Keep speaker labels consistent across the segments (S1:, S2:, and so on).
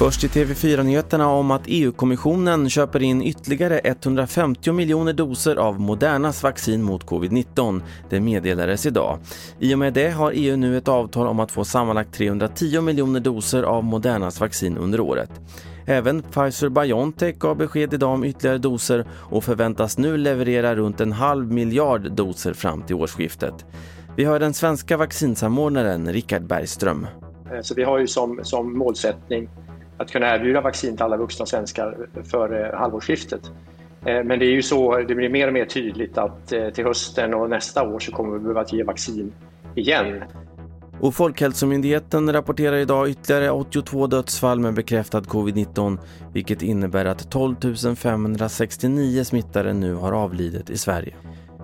S1: Först i TV4-nyheterna om att EU-kommissionen köper in ytterligare 150 miljoner doser av Modernas vaccin mot covid-19. Det meddelades idag. I och med det har EU nu ett avtal om att få sammanlagt 310 miljoner doser av Modernas vaccin under året. Även Pfizer-Biontech gav besked idag om ytterligare doser och förväntas nu leverera runt en halv miljard doser fram till årsskiftet. Vi har den svenska vaccinsamordnaren Richard Bergström.
S2: Så vi har ju som, som målsättning att kunna erbjuda vaccin till alla vuxna svenskar före halvårsskiftet. Eh, men det är ju så, det blir mer och mer tydligt att eh, till hösten och nästa år så kommer vi behöva ge vaccin igen.
S1: Och Folkhälsomyndigheten rapporterar idag ytterligare 82 dödsfall med bekräftad covid-19 vilket innebär att 12 569 smittade nu har avlidit i Sverige.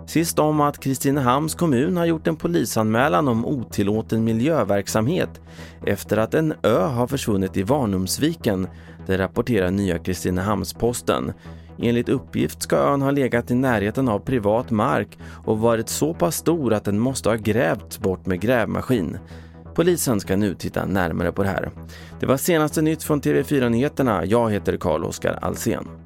S1: Sist om att Kristinehamns kommun har gjort en polisanmälan om otillåten miljöverksamhet efter att en ö har försvunnit i Varnumsviken. Det rapporterar nya Kristinehamns-Posten. Enligt uppgift ska ön ha legat i närheten av privat mark och varit så pass stor att den måste ha grävts bort med grävmaskin. Polisen ska nu titta närmare på det här. Det var senaste nytt från TV4 Nyheterna. Jag heter Carl-Oskar Alsen.